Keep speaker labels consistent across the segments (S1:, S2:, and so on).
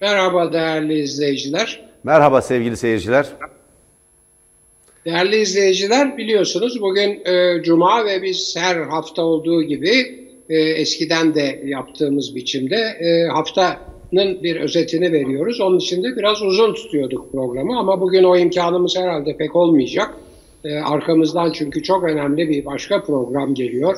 S1: Merhaba değerli izleyiciler.
S2: Merhaba sevgili seyirciler.
S1: Değerli izleyiciler biliyorsunuz bugün e, Cuma ve biz her hafta olduğu gibi e, eskiden de yaptığımız biçimde e, haftanın bir özetini veriyoruz. Onun için de biraz uzun tutuyorduk programı ama bugün o imkanımız herhalde pek olmayacak. E, arkamızdan çünkü çok önemli bir başka program geliyor.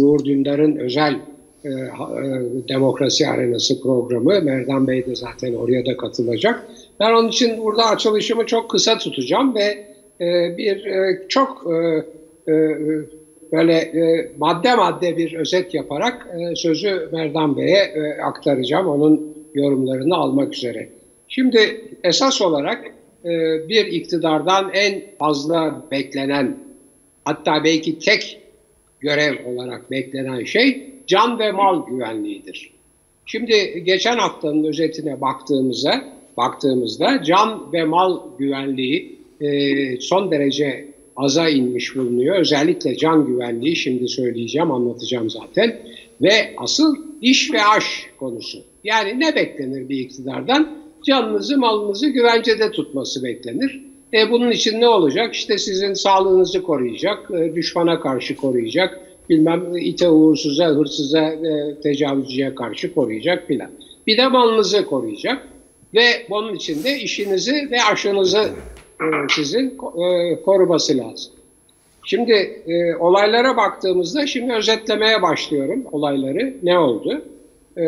S1: Uğur Dündar'ın özel e, e, Demokrasi Arenası programı. Merdan Bey de zaten oraya da katılacak. Ben onun için burada açılışımı çok kısa tutacağım ve e, bir çok böyle madde madde bir özet yaparak sözü Merdan Bey'e aktaracağım. Onun yorumlarını almak üzere. Şimdi esas olarak bir iktidardan en fazla beklenen hatta belki tek görev olarak beklenen şey can ve mal güvenliğidir. Şimdi geçen haftanın özetine baktığımızda baktığımızda can ve mal güvenliği e, son derece aza inmiş bulunuyor. Özellikle can güvenliği şimdi söyleyeceğim, anlatacağım zaten. Ve asıl iş ve aş konusu. Yani ne beklenir bir iktidardan? Canınızı, malınızı güvencede tutması beklenir. E bunun için ne olacak? İşte sizin sağlığınızı koruyacak, e, düşmana karşı koruyacak, bilmem ite uğursuza, hırsıza, e, tecavüzcüye karşı koruyacak filan. Bir de malınızı koruyacak ve bunun için de işinizi ve aşınızı e, sizin e, koruması lazım. Şimdi e, olaylara baktığımızda şimdi özetlemeye başlıyorum olayları. Ne oldu? E,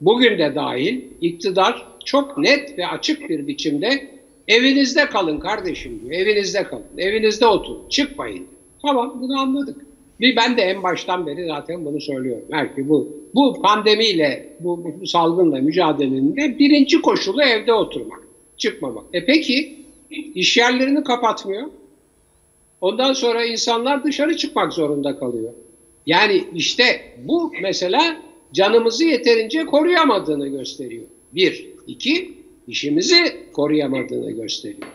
S1: bugün de dahil iktidar çok net ve açık bir biçimde evinizde kalın kardeşim diyor. Evinizde kalın. Evinizde oturun. Çıkmayın. Tamam bunu anladık. Bir ben de en baştan beri zaten bunu söylüyorum. Belki bu bu pandemiyle, bu, bu salgınla mücadelenin de birinci koşulu evde oturmak, çıkmamak. E peki iş yerlerini kapatmıyor. Ondan sonra insanlar dışarı çıkmak zorunda kalıyor. Yani işte bu mesela canımızı yeterince koruyamadığını gösteriyor. Bir. iki işimizi koruyamadığını gösteriyor.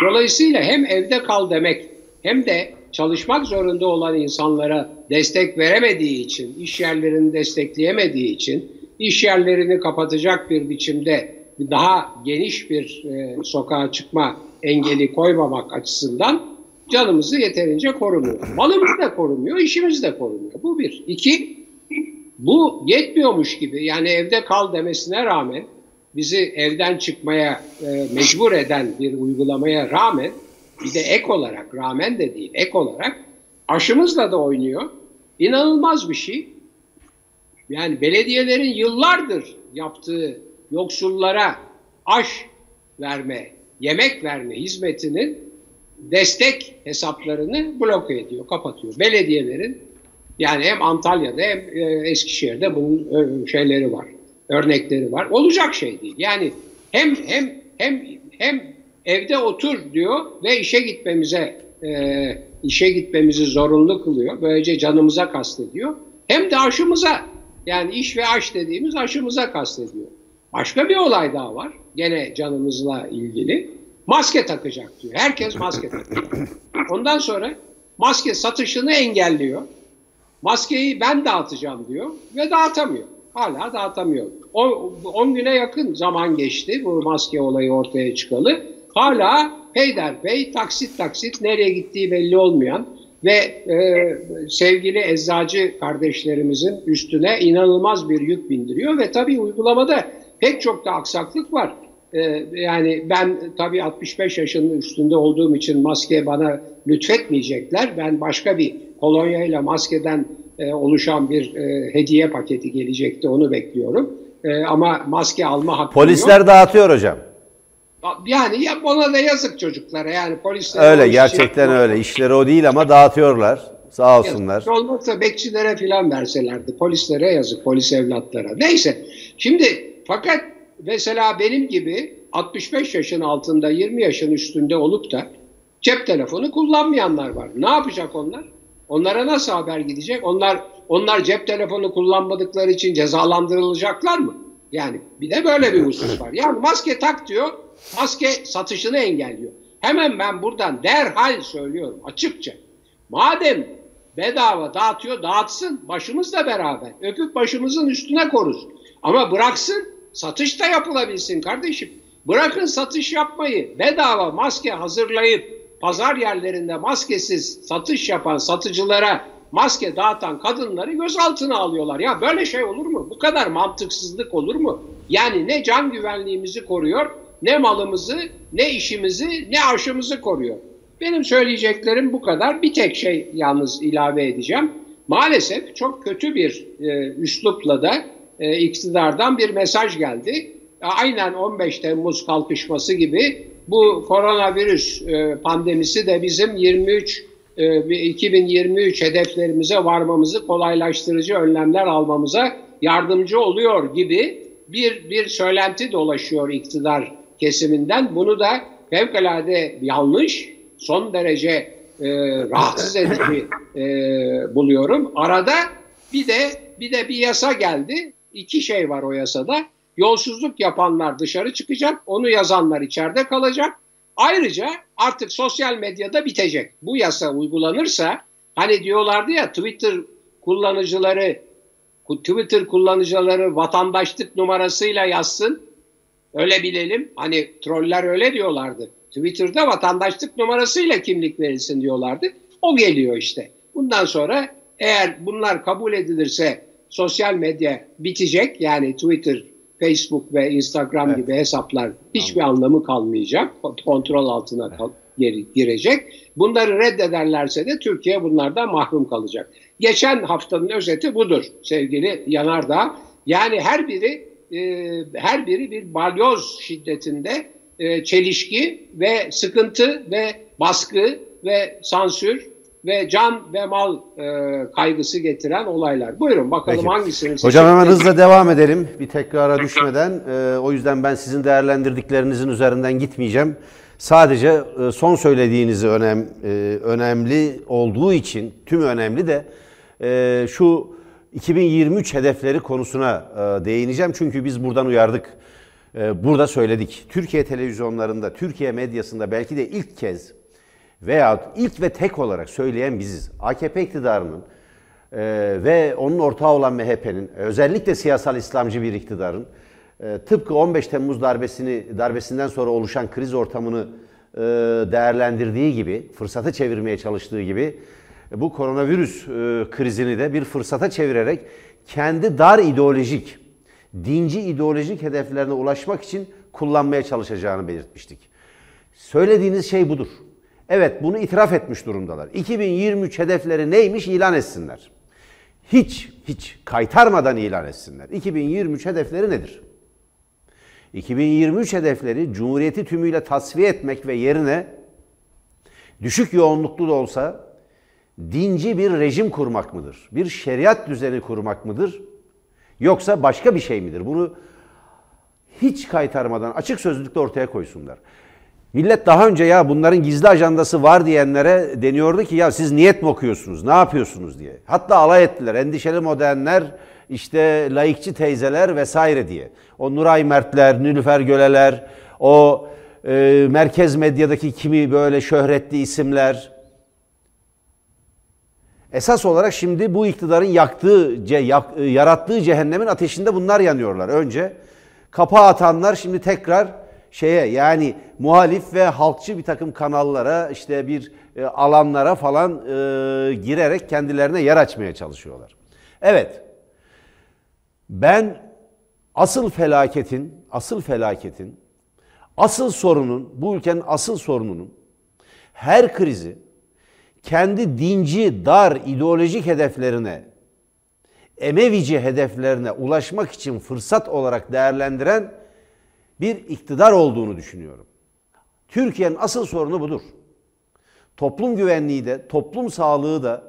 S1: Dolayısıyla hem evde kal demek hem de çalışmak zorunda olan insanlara destek veremediği için, iş yerlerini destekleyemediği için, iş yerlerini kapatacak bir biçimde daha geniş bir e, sokağa çıkma engeli koymamak açısından canımızı yeterince korumuyor. Malımız da korumuyor, işimiz de korumuyor. Bu bir. İki, bu yetmiyormuş gibi yani evde kal demesine rağmen bizi evden çıkmaya e, mecbur eden bir uygulamaya rağmen bir de ek olarak, rağmen de değil, ek olarak aşımızla da oynuyor. İnanılmaz bir şey. Yani belediyelerin yıllardır yaptığı yoksullara aş verme, yemek verme hizmetinin destek hesaplarını bloke ediyor, kapatıyor. Belediyelerin yani hem Antalya'da hem e, Eskişehir'de bunun şeyleri var, örnekleri var. Olacak şey değil. Yani hem hem hem hem evde otur diyor ve işe gitmemize e, işe gitmemizi zorunlu kılıyor. Böylece canımıza kastediyor. Hem de aşımıza yani iş ve aş dediğimiz aşımıza kastediyor. Başka bir olay daha var. Gene canımızla ilgili. Maske takacak diyor. Herkes maske takacak. Ondan sonra maske satışını engelliyor. Maskeyi ben dağıtacağım diyor ve dağıtamıyor. Hala dağıtamıyor. 10 güne yakın zaman geçti bu maske olayı ortaya çıkalı hala peyderpey taksit taksit nereye gittiği belli olmayan ve e, sevgili eczacı kardeşlerimizin üstüne inanılmaz bir yük bindiriyor ve tabii uygulamada pek çok da aksaklık var. E, yani ben tabii 65 yaşının üstünde olduğum için maske bana lütfetmeyecekler. Ben başka bir kolonyayla maskeden e, oluşan bir e, hediye paketi gelecekti onu bekliyorum. E, ama maske alma hakkı
S2: Polisler yok. dağıtıyor hocam.
S1: Yani ya ona da yazık çocuklara yani polisler.
S2: Öyle gerçekten şey öyle. İşleri o değil ama dağıtıyorlar. Sağ olsunlar.
S1: Yazık. Olmazsa bekçilere filan verselerdi. Polislere yazık, polis evlatlara. Neyse. Şimdi fakat mesela benim gibi 65 yaşın altında 20 yaşın üstünde olup da cep telefonu kullanmayanlar var. Ne yapacak onlar? Onlara nasıl haber gidecek? Onlar onlar cep telefonu kullanmadıkları için cezalandırılacaklar mı? Yani bir de böyle bir husus var. Yani maske tak diyor maske satışını engelliyor. Hemen ben buradan derhal söylüyorum açıkça. Madem bedava dağıtıyor dağıtsın başımızla beraber. Öpüp başımızın üstüne koruz. Ama bıraksın satış da yapılabilsin kardeşim. Bırakın satış yapmayı. Bedava maske hazırlayıp pazar yerlerinde maskesiz satış yapan satıcılara maske dağıtan kadınları gözaltına alıyorlar. Ya böyle şey olur mu? Bu kadar mantıksızlık olur mu? Yani ne can güvenliğimizi koruyor, ne malımızı, ne işimizi, ne aşımızı koruyor. Benim söyleyeceklerim bu kadar. Bir tek şey yalnız ilave edeceğim. Maalesef çok kötü bir e, üslupla da e, iktidardan bir mesaj geldi. Aynen 15 Temmuz kalkışması gibi bu koronavirüs e, pandemisi de bizim 23 e, 2023 hedeflerimize varmamızı kolaylaştırıcı önlemler almamıza yardımcı oluyor gibi bir bir söylenti dolaşıyor iktidar kesiminden. Bunu da fevkalade yanlış, son derece e, rahatsız edici e, buluyorum. Arada bir de bir de bir yasa geldi. İki şey var o yasada. Yolsuzluk yapanlar dışarı çıkacak, onu yazanlar içeride kalacak. Ayrıca artık sosyal medyada bitecek. Bu yasa uygulanırsa hani diyorlardı ya Twitter kullanıcıları Twitter kullanıcıları vatandaşlık numarasıyla yazsın. Öyle bilelim. Hani troller öyle diyorlardı. Twitter'da vatandaşlık numarasıyla kimlik verilsin diyorlardı. O geliyor işte. Bundan sonra eğer bunlar kabul edilirse sosyal medya bitecek. Yani Twitter, Facebook ve Instagram evet. gibi hesaplar hiçbir tamam. anlamı kalmayacak. Kontrol altına kal girecek. Bunları reddederlerse de Türkiye bunlardan mahrum kalacak. Geçen haftanın özeti budur sevgili Yanardağ. Yani her biri e, her biri bir balyoz şiddetinde e, çelişki ve sıkıntı ve baskı ve sansür ve can ve mal e, kaygısı getiren olaylar. Buyurun bakalım Peki. hangisini
S2: Hocam hemen hızla devam edelim bir tekrara düşmeden. E, o yüzden ben sizin değerlendirdiklerinizin üzerinden gitmeyeceğim. Sadece e, son söylediğinizi önem, e, önemli olduğu için, tüm önemli de e, şu 2023 hedefleri konusuna değineceğim. Çünkü biz buradan uyardık. Burada söyledik. Türkiye televizyonlarında, Türkiye medyasında belki de ilk kez veya ilk ve tek olarak söyleyen biziz. AKP iktidarının ve onun ortağı olan MHP'nin, özellikle siyasal İslamcı bir iktidarın e, tıpkı 15 Temmuz darbesini darbesinden sonra oluşan kriz ortamını e, değerlendirdiği gibi, fırsata çevirmeye çalıştığı gibi e, bu koronavirüs krizini de bir fırsata çevirerek kendi dar ideolojik, dinci ideolojik hedeflerine ulaşmak için kullanmaya çalışacağını belirtmiştik. Söylediğiniz şey budur. Evet bunu itiraf etmiş durumdalar. 2023 hedefleri neymiş ilan etsinler. Hiç hiç kaytarmadan ilan etsinler. 2023 hedefleri nedir? 2023 hedefleri Cumhuriyeti tümüyle tasfiye etmek ve yerine düşük yoğunluklu da olsa dinci bir rejim kurmak mıdır? Bir şeriat düzeni kurmak mıdır? Yoksa başka bir şey midir? Bunu hiç kaytarmadan açık sözlükte ortaya koysunlar. Millet daha önce ya bunların gizli ajandası var diyenlere deniyordu ki ya siz niyet mi okuyorsunuz, ne yapıyorsunuz diye. Hatta alay ettiler. Endişeli modernler işte laikçi teyzeler vesaire diye. O Nuray Mertler, Nülüfer Göleler, o e, merkez medyadaki kimi böyle şöhretli isimler. Esas olarak şimdi bu iktidarın yaktığı, e, yarattığı cehennemin ateşinde bunlar yanıyorlar. Önce kapağı atanlar şimdi tekrar şeye yani muhalif ve halkçı bir takım kanallara işte bir e, alanlara falan e, girerek kendilerine yer açmaya çalışıyorlar. Evet ben asıl felaketin, asıl felaketin, asıl sorunun, bu ülkenin asıl sorununun her krizi kendi dinci, dar, ideolojik hedeflerine, Emevici hedeflerine ulaşmak için fırsat olarak değerlendiren bir iktidar olduğunu düşünüyorum. Türkiye'nin asıl sorunu budur. Toplum güvenliği de, toplum sağlığı da,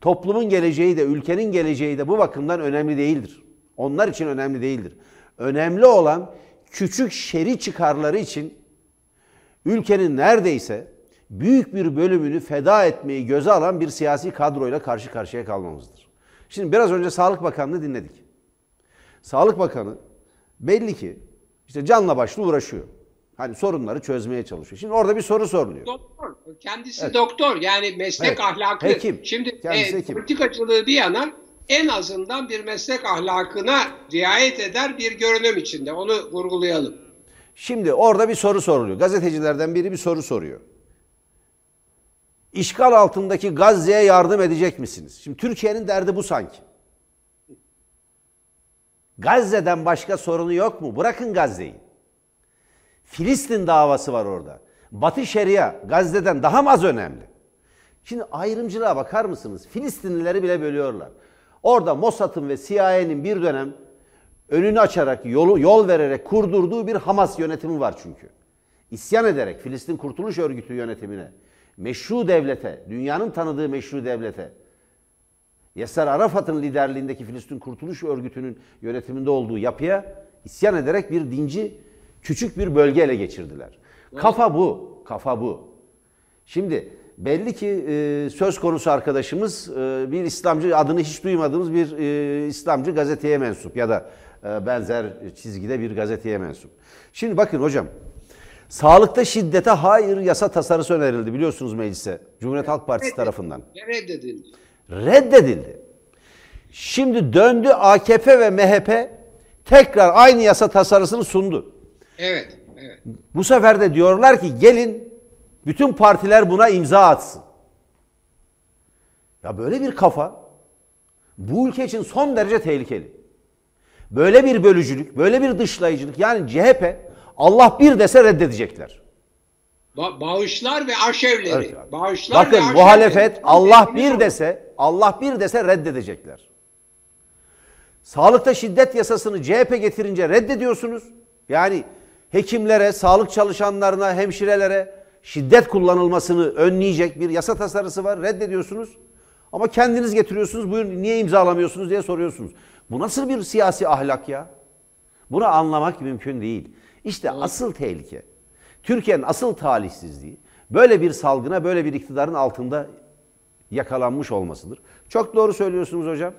S2: toplumun geleceği de, ülkenin geleceği de bu bakımdan önemli değildir. Onlar için önemli değildir. Önemli olan küçük şeri çıkarları için ülkenin neredeyse büyük bir bölümünü feda etmeyi göze alan bir siyasi kadroyla karşı karşıya kalmamızdır. Şimdi biraz önce Sağlık Bakanı'nı dinledik. Sağlık Bakanı belli ki işte canla başla uğraşıyor. Hani sorunları çözmeye çalışıyor. Şimdi orada bir soru soruluyor.
S1: Doktor. Kendisi evet. doktor. Yani meslek evet. ahlakı.
S2: Hekim.
S1: Şimdi e, politikacılığı bir yana en azından bir meslek ahlakına riayet eder bir görünüm içinde. Onu vurgulayalım.
S2: Şimdi orada bir soru soruluyor. Gazetecilerden biri bir soru soruyor. İşgal altındaki Gazze'ye yardım edecek misiniz? Şimdi Türkiye'nin derdi bu sanki. Gazze'den başka sorunu yok mu? Bırakın Gazze'yi. Filistin davası var orada. Batı Şeria Gazze'den daha mı az önemli? Şimdi ayrımcılığa bakar mısınız? Filistinlileri bile bölüyorlar. Orada Mossad'ın ve CIA'nin bir dönem önünü açarak, yolu, yol vererek kurdurduğu bir Hamas yönetimi var çünkü. İsyan ederek Filistin Kurtuluş Örgütü yönetimine, meşru devlete, dünyanın tanıdığı meşru devlete, Yasser Arafat'ın liderliğindeki Filistin Kurtuluş Örgütü'nün yönetiminde olduğu yapıya isyan ederek bir dinci küçük bir bölge ele geçirdiler. Kafa bu, kafa bu. Şimdi belli ki e, söz konusu arkadaşımız e, bir İslamcı adını hiç duymadığımız bir e, İslamcı gazeteye mensup ya da e, benzer çizgide bir gazeteye mensup. Şimdi bakın hocam sağlıkta şiddete hayır yasa tasarısı önerildi biliyorsunuz meclise Cumhuriyet Halk Partisi tarafından.
S1: Reddedildi.
S2: Reddedildi. Şimdi döndü AKP ve MHP tekrar aynı yasa tasarısını sundu.
S1: Evet, evet.
S2: Bu sefer de diyorlar ki gelin bütün partiler buna imza atsın. Ya böyle bir kafa bu ülke için son derece tehlikeli. Böyle bir bölücülük, böyle bir dışlayıcılık yani CHP Allah bir dese reddedecekler.
S1: Ba- bağışlar ve aşevleri.
S2: Evet.
S1: Bağışlar
S2: Bakın
S1: ve
S2: muhalefet
S1: aşevleri.
S2: Allah bir dese, Allah bir dese reddedecekler. Sağlıkta şiddet yasasını CHP getirince reddediyorsunuz. Yani hekimlere, sağlık çalışanlarına, hemşirelere şiddet kullanılmasını önleyecek bir yasa tasarısı var. Reddediyorsunuz. Ama kendiniz getiriyorsunuz. Buyurun niye imzalamıyorsunuz diye soruyorsunuz. Bu nasıl bir siyasi ahlak ya? Bunu anlamak mümkün değil. İşte asıl tehlike. Türkiye'nin asıl talihsizliği böyle bir salgına, böyle bir iktidarın altında yakalanmış olmasıdır. Çok doğru söylüyorsunuz hocam.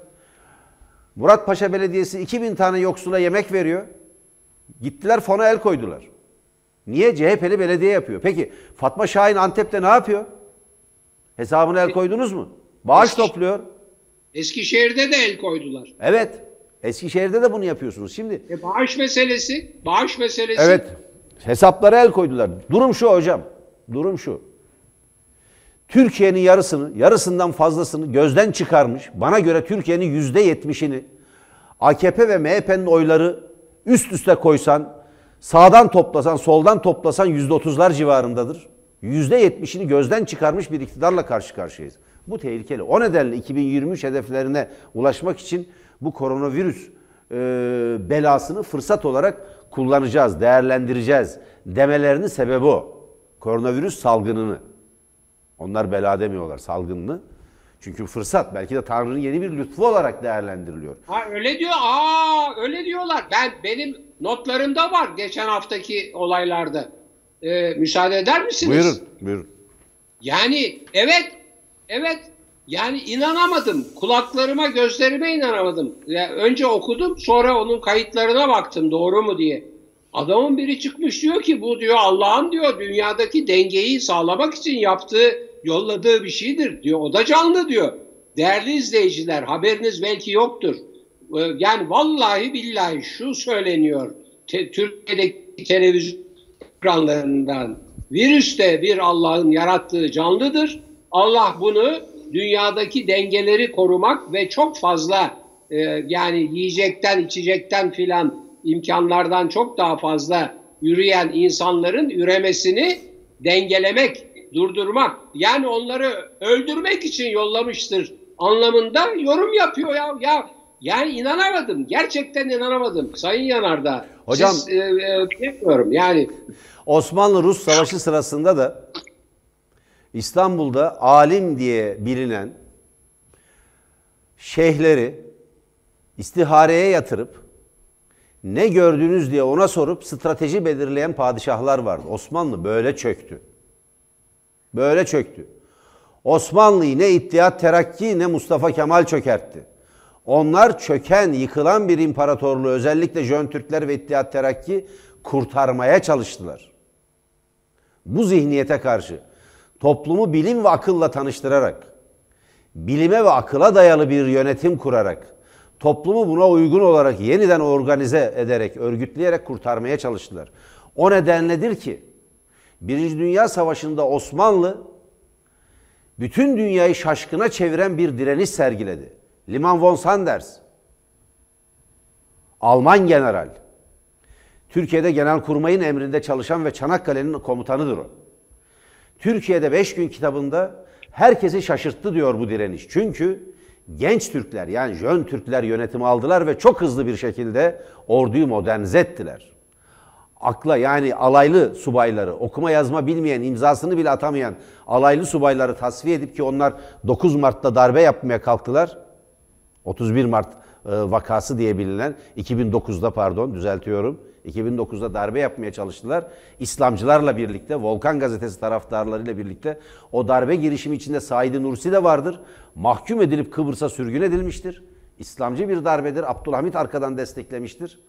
S2: Muratpaşa Belediyesi 2000 tane yoksula yemek veriyor. Gittiler fona el koydular. Niye? CHP'li belediye yapıyor. Peki Fatma Şahin Antep'te ne yapıyor? Hesabına el koydunuz mu? Bağış topluyor.
S1: Eskişehir'de de el koydular.
S2: Evet. Eskişehir'de de bunu yapıyorsunuz. Şimdi
S1: E, bağış meselesi, bağış meselesi.
S2: Evet. Hesaplara el koydular. Durum şu hocam. Durum şu. Türkiye'nin yarısını, yarısından fazlasını gözden çıkarmış. Bana göre Türkiye'nin yüzde yetmişini AKP ve MHP'nin oyları üst üste koysan, sağdan toplasan, soldan toplasan yüzde otuzlar civarındadır. Yüzde yetmişini gözden çıkarmış bir iktidarla karşı karşıyayız. Bu tehlikeli. O nedenle 2023 hedeflerine ulaşmak için bu koronavirüs e, belasını fırsat olarak kullanacağız, değerlendireceğiz demelerinin sebebi o. Koronavirüs salgınını. Onlar bela demiyorlar salgınını. Çünkü fırsat belki de Tanrı'nın yeni bir lütfu olarak değerlendiriliyor.
S1: Ha öyle diyor. Aa öyle diyorlar. Ben benim notlarımda var geçen haftaki olaylarda. Ee, müsaade eder misiniz?
S2: Buyurun, buyurun.
S1: Yani evet, evet. Yani inanamadım. Kulaklarıma, gözlerime inanamadım. Ya, önce okudum, sonra onun kayıtlarına baktım doğru mu diye. Adamın biri çıkmış diyor ki bu diyor Allah'ın diyor dünyadaki dengeyi sağlamak için yaptığı, yolladığı bir şeydir diyor. O da canlı diyor. Değerli izleyiciler haberiniz belki yoktur. Ee, Yani vallahi billahi şu söyleniyor. Te- Türkiye'deki televizyon ekranlarından. Virüs de bir Allah'ın yarattığı canlıdır. Allah bunu dünyadaki dengeleri korumak ve çok fazla e, yani yiyecekten, içecekten filan imkanlardan çok daha fazla yürüyen insanların üremesini dengelemek, durdurmak yani onları öldürmek için yollamıştır anlamında yorum yapıyor ya. Ya yani inanamadım. Gerçekten inanamadım. Sayın Yanardağ.
S2: Hocam-
S1: Siz, e, e, bilmiyorum yani
S2: Osmanlı-Rus Savaşı sırasında da İstanbul'da alim diye bilinen şeyhleri istihareye yatırıp ne gördünüz diye ona sorup strateji belirleyen padişahlar vardı. Osmanlı böyle çöktü. Böyle çöktü. Osmanlı'yı ne İttihat Terakki ne Mustafa Kemal çökertti. Onlar çöken, yıkılan bir imparatorluğu özellikle Jön Türkler ve İttihat Terakki kurtarmaya çalıştılar. Bu zihniyete karşı toplumu bilim ve akılla tanıştırarak, bilime ve akıla dayalı bir yönetim kurarak, toplumu buna uygun olarak yeniden organize ederek, örgütleyerek kurtarmaya çalıştılar. O nedenledir ki Birinci Dünya Savaşı'nda Osmanlı bütün dünyayı şaşkına çeviren bir direniş sergiledi. Liman von Sanders, Alman general, Türkiye'de Genelkurmay'ın emrinde çalışan ve Çanakkale'nin komutanıdır o. Türkiye'de 5 gün kitabında herkesi şaşırttı diyor bu direniş. Çünkü genç Türkler yani jön Türkler yönetimi aldılar ve çok hızlı bir şekilde orduyu modernize ettiler. Akla yani alaylı subayları, okuma yazma bilmeyen, imzasını bile atamayan alaylı subayları tasfiye edip ki onlar 9 Mart'ta darbe yapmaya kalktılar. 31 Mart e, vakası diye bilinen 2009'da pardon düzeltiyorum. 2009'da darbe yapmaya çalıştılar. İslamcılarla birlikte, Volkan Gazetesi taraftarlarıyla birlikte o darbe girişimi içinde Said Nursi de vardır. Mahkum edilip Kıbrıs'a sürgün edilmiştir. İslamcı bir darbedir. Abdülhamit arkadan desteklemiştir.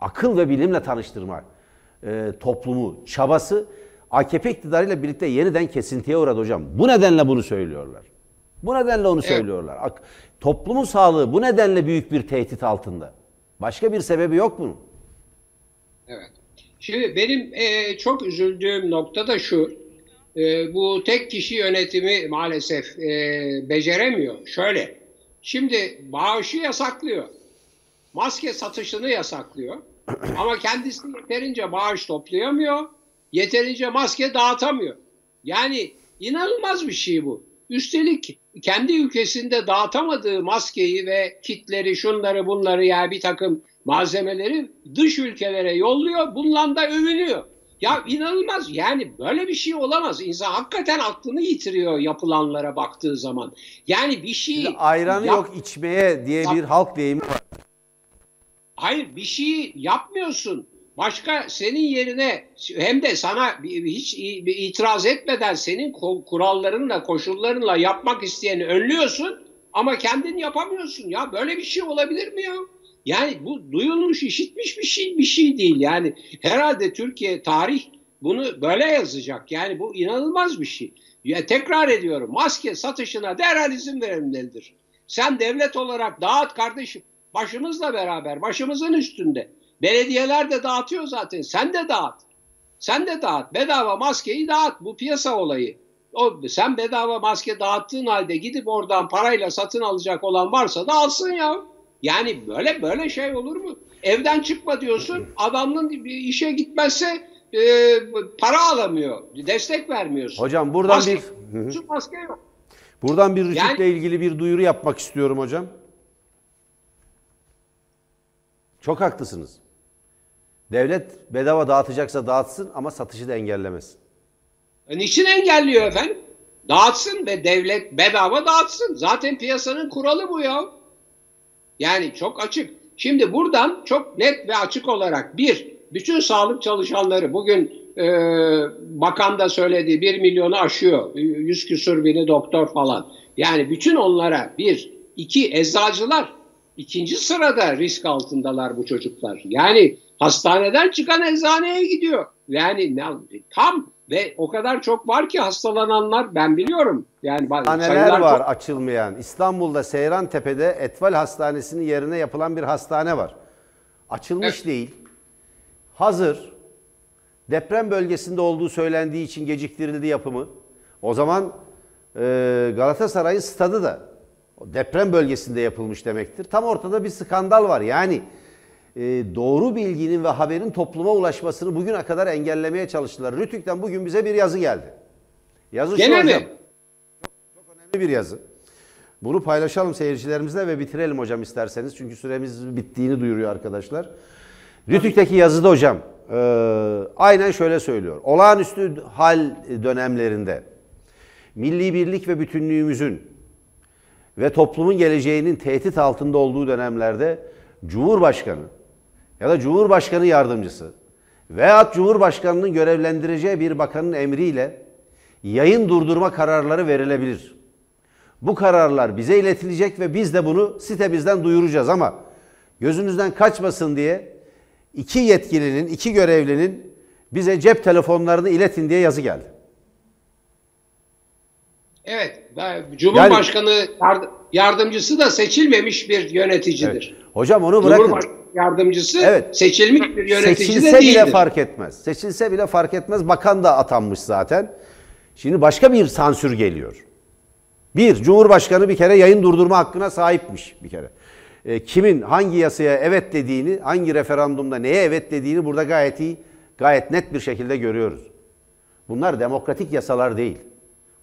S2: Akıl ve bilimle tanıştırma e, toplumu çabası AKP iktidarıyla birlikte yeniden kesintiye uğradı hocam. Bu nedenle bunu söylüyorlar. Bu nedenle onu söylüyorlar. Toplumun sağlığı bu nedenle büyük bir tehdit altında. Başka bir sebebi yok bunun.
S1: Evet. Şimdi benim e, çok üzüldüğüm nokta da şu. E, bu tek kişi yönetimi maalesef e, beceremiyor. Şöyle. Şimdi bağışı yasaklıyor. Maske satışını yasaklıyor. Ama kendisi yeterince bağış toplayamıyor. Yeterince maske dağıtamıyor. Yani inanılmaz bir şey bu. Üstelik kendi ülkesinde dağıtamadığı maskeyi ve kitleri, şunları bunları ya bir takım malzemeleri dış ülkelere yolluyor. Bununla da övünüyor. Ya inanılmaz yani böyle bir şey olamaz. İnsan hakikaten aklını yitiriyor yapılanlara baktığı zaman. Yani bir şey... Şimdi
S2: ayranı yap- yok içmeye diye bir halk deyimi var.
S1: Hayır bir şey yapmıyorsun. Başka senin yerine hem de sana hiç itiraz etmeden senin kurallarınla, koşullarınla yapmak isteyeni önlüyorsun ama kendin yapamıyorsun. Ya böyle bir şey olabilir mi ya? Yani bu duyulmuş, işitmiş bir şey bir şey değil. Yani herhalde Türkiye tarih bunu böyle yazacak. Yani bu inanılmaz bir şey. Ya tekrar ediyorum. Maske satışına derhal izin verilmelidir. Sen devlet olarak dağıt kardeşim. Başımızla beraber, başımızın üstünde. Belediyeler de dağıtıyor zaten. Sen de dağıt. Sen de dağıt. Bedava maskeyi dağıt. Bu piyasa olayı. O, sen bedava maske dağıttığın halde gidip oradan parayla satın alacak olan varsa da alsın ya. Yani böyle böyle şey olur mu? Evden çıkma diyorsun. Adamın işe gitmezse e, para alamıyor. Destek vermiyorsun.
S2: Hocam buradan maske, bir maske yok. Buradan bir rüşvetle yani, ilgili bir duyuru yapmak istiyorum hocam. Çok haklısınız. Devlet bedava dağıtacaksa dağıtsın ama satışı da engellemesin.
S1: E niçin engelliyor efendim? Dağıtsın ve devlet bedava dağıtsın. Zaten piyasanın kuralı bu ya. Yani çok açık. Şimdi buradan çok net ve açık olarak bir, bütün sağlık çalışanları bugün e, bakan da söylediği bir milyonu aşıyor. Yüz küsur bini doktor falan. Yani bütün onlara bir, iki eczacılar ikinci sırada risk altındalar bu çocuklar. Yani hastaneden çıkan eczaneye gidiyor. Yani tam ve o kadar çok var ki hastalananlar ben biliyorum. Yani
S2: hastaneler var çok... açılmayan. İstanbul'da Seyran Tepe'de Etval Hastanesi'nin yerine yapılan bir hastane var. Açılmış evet. değil. Hazır. Deprem bölgesinde olduğu söylendiği için geciktirildi yapımı. O zaman e, Galatasaray'ın stadı da deprem bölgesinde yapılmış demektir. Tam ortada bir skandal var. Yani e, doğru bilginin ve haberin topluma ulaşmasını bugüne kadar engellemeye çalıştılar. Rütük'ten bugün bize bir yazı geldi. Yazı
S1: Gene şu mi? hocam.
S2: Çok, çok önemli bir yazı. Bunu paylaşalım seyircilerimizle ve bitirelim hocam isterseniz. Çünkü süremiz bittiğini duyuruyor arkadaşlar. Rütük'teki yazıda hocam e, aynen şöyle söylüyor. Olağanüstü hal dönemlerinde milli birlik ve bütünlüğümüzün ve toplumun geleceğinin tehdit altında olduğu dönemlerde Cumhurbaşkanı ya da Cumhurbaşkanı yardımcısı veya Cumhurbaşkanının görevlendireceği bir bakanın emriyle yayın durdurma kararları verilebilir. Bu kararlar bize iletilecek ve biz de bunu sitemizden duyuracağız ama gözünüzden kaçmasın diye iki yetkilinin, iki görevlinin bize cep telefonlarını iletin diye yazı geldi.
S1: Evet. Cumhurbaşkanı yani, yardımcısı da seçilmemiş bir yöneticidir.
S2: Evet. Hocam onu bırakın.
S1: Yardımcısı evet. seçilmiş bir yönetici
S2: Seçilse
S1: de değildir.
S2: bile fark etmez. Seçilse bile fark etmez. Bakan da atanmış zaten. Şimdi başka bir sansür geliyor. Bir, Cumhurbaşkanı bir kere yayın durdurma hakkına sahipmiş bir kere. E, kimin hangi yasaya evet dediğini, hangi referandumda neye evet dediğini burada gayet iyi, gayet net bir şekilde görüyoruz. Bunlar demokratik yasalar değil.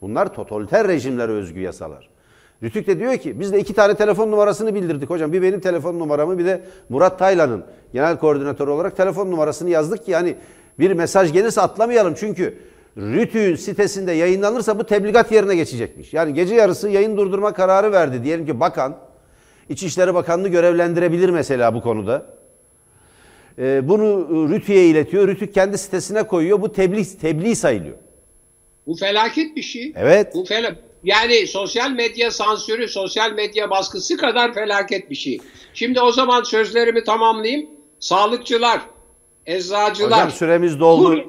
S2: Bunlar totaliter rejimlere özgü yasalar. Rütük de diyor ki biz de iki tane telefon numarasını bildirdik hocam. Bir benim telefon numaramı bir de Murat Taylan'ın genel koordinatör olarak telefon numarasını yazdık ki yani bir mesaj gelirse atlamayalım. Çünkü Rütük'ün sitesinde yayınlanırsa bu tebligat yerine geçecekmiş. Yani gece yarısı yayın durdurma kararı verdi. Diyelim ki bakan İçişleri Bakanlığı görevlendirebilir mesela bu konuda. Ee, bunu Rütük'e iletiyor. Rütük kendi sitesine koyuyor. Bu tebliğ, tebliğ sayılıyor.
S1: Bu felaket bir şey.
S2: Evet.
S1: Bu fel yani sosyal medya sansürü, sosyal medya baskısı kadar felaket bir şey. Şimdi o zaman sözlerimi tamamlayayım. Sağlıkçılar, eczacılar,
S2: Hocam süremiz doldu. Kur,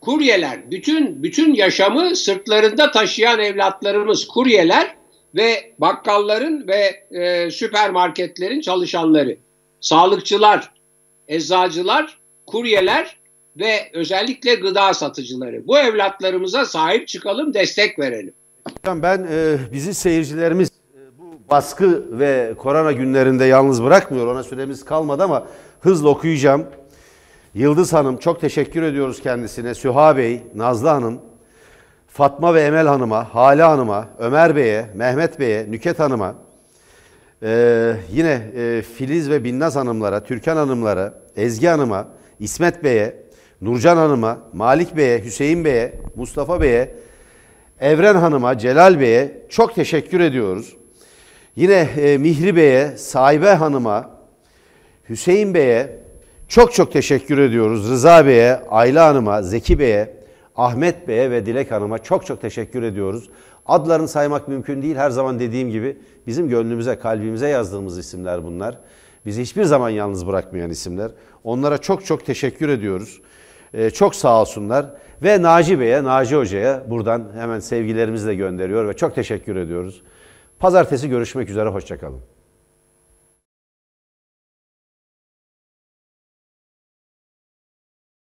S1: kuryeler, bütün bütün yaşamı sırtlarında taşıyan evlatlarımız kuryeler ve bakkalların ve e, süpermarketlerin çalışanları, sağlıkçılar, eczacılar, kuryeler ve özellikle gıda satıcıları. Bu evlatlarımıza sahip çıkalım, destek verelim.
S2: Ben e, bizi seyircilerimiz e, bu baskı ve korona günlerinde yalnız bırakmıyor. Ona süremiz kalmadı ama hızla okuyacağım. Yıldız Hanım çok teşekkür ediyoruz kendisine. Süha Bey, Nazlı Hanım, Fatma ve Emel Hanım'a, Hale Hanım'a, Ömer Bey'e, Mehmet Bey'e, Nüket Hanım'a, ee, yine e, Filiz ve Binnaz Hanımlara, Türkan Hanımlara, Ezgi Hanım'a, İsmet Bey'e, Nurcan Hanım'a, Malik Bey'e, Hüseyin Bey'e, Mustafa Bey'e, Evren Hanım'a, Celal Bey'e çok teşekkür ediyoruz. Yine e, Mihri Bey'e, Sahibe Hanım'a, Hüseyin Bey'e çok çok teşekkür ediyoruz. Rıza Bey'e, Ayla Hanım'a, Zeki Bey'e, Ahmet Bey'e ve Dilek Hanım'a çok çok teşekkür ediyoruz. Adlarını saymak mümkün değil. Her zaman dediğim gibi bizim gönlümüze, kalbimize yazdığımız isimler bunlar. Bizi hiçbir zaman yalnız bırakmayan isimler. Onlara çok çok teşekkür ediyoruz. Ee, çok sağ olsunlar. Ve Naci Bey'e, Naci Hoca'ya buradan hemen sevgilerimizi de gönderiyor ve çok teşekkür ediyoruz. Pazartesi görüşmek üzere, hoşçakalın.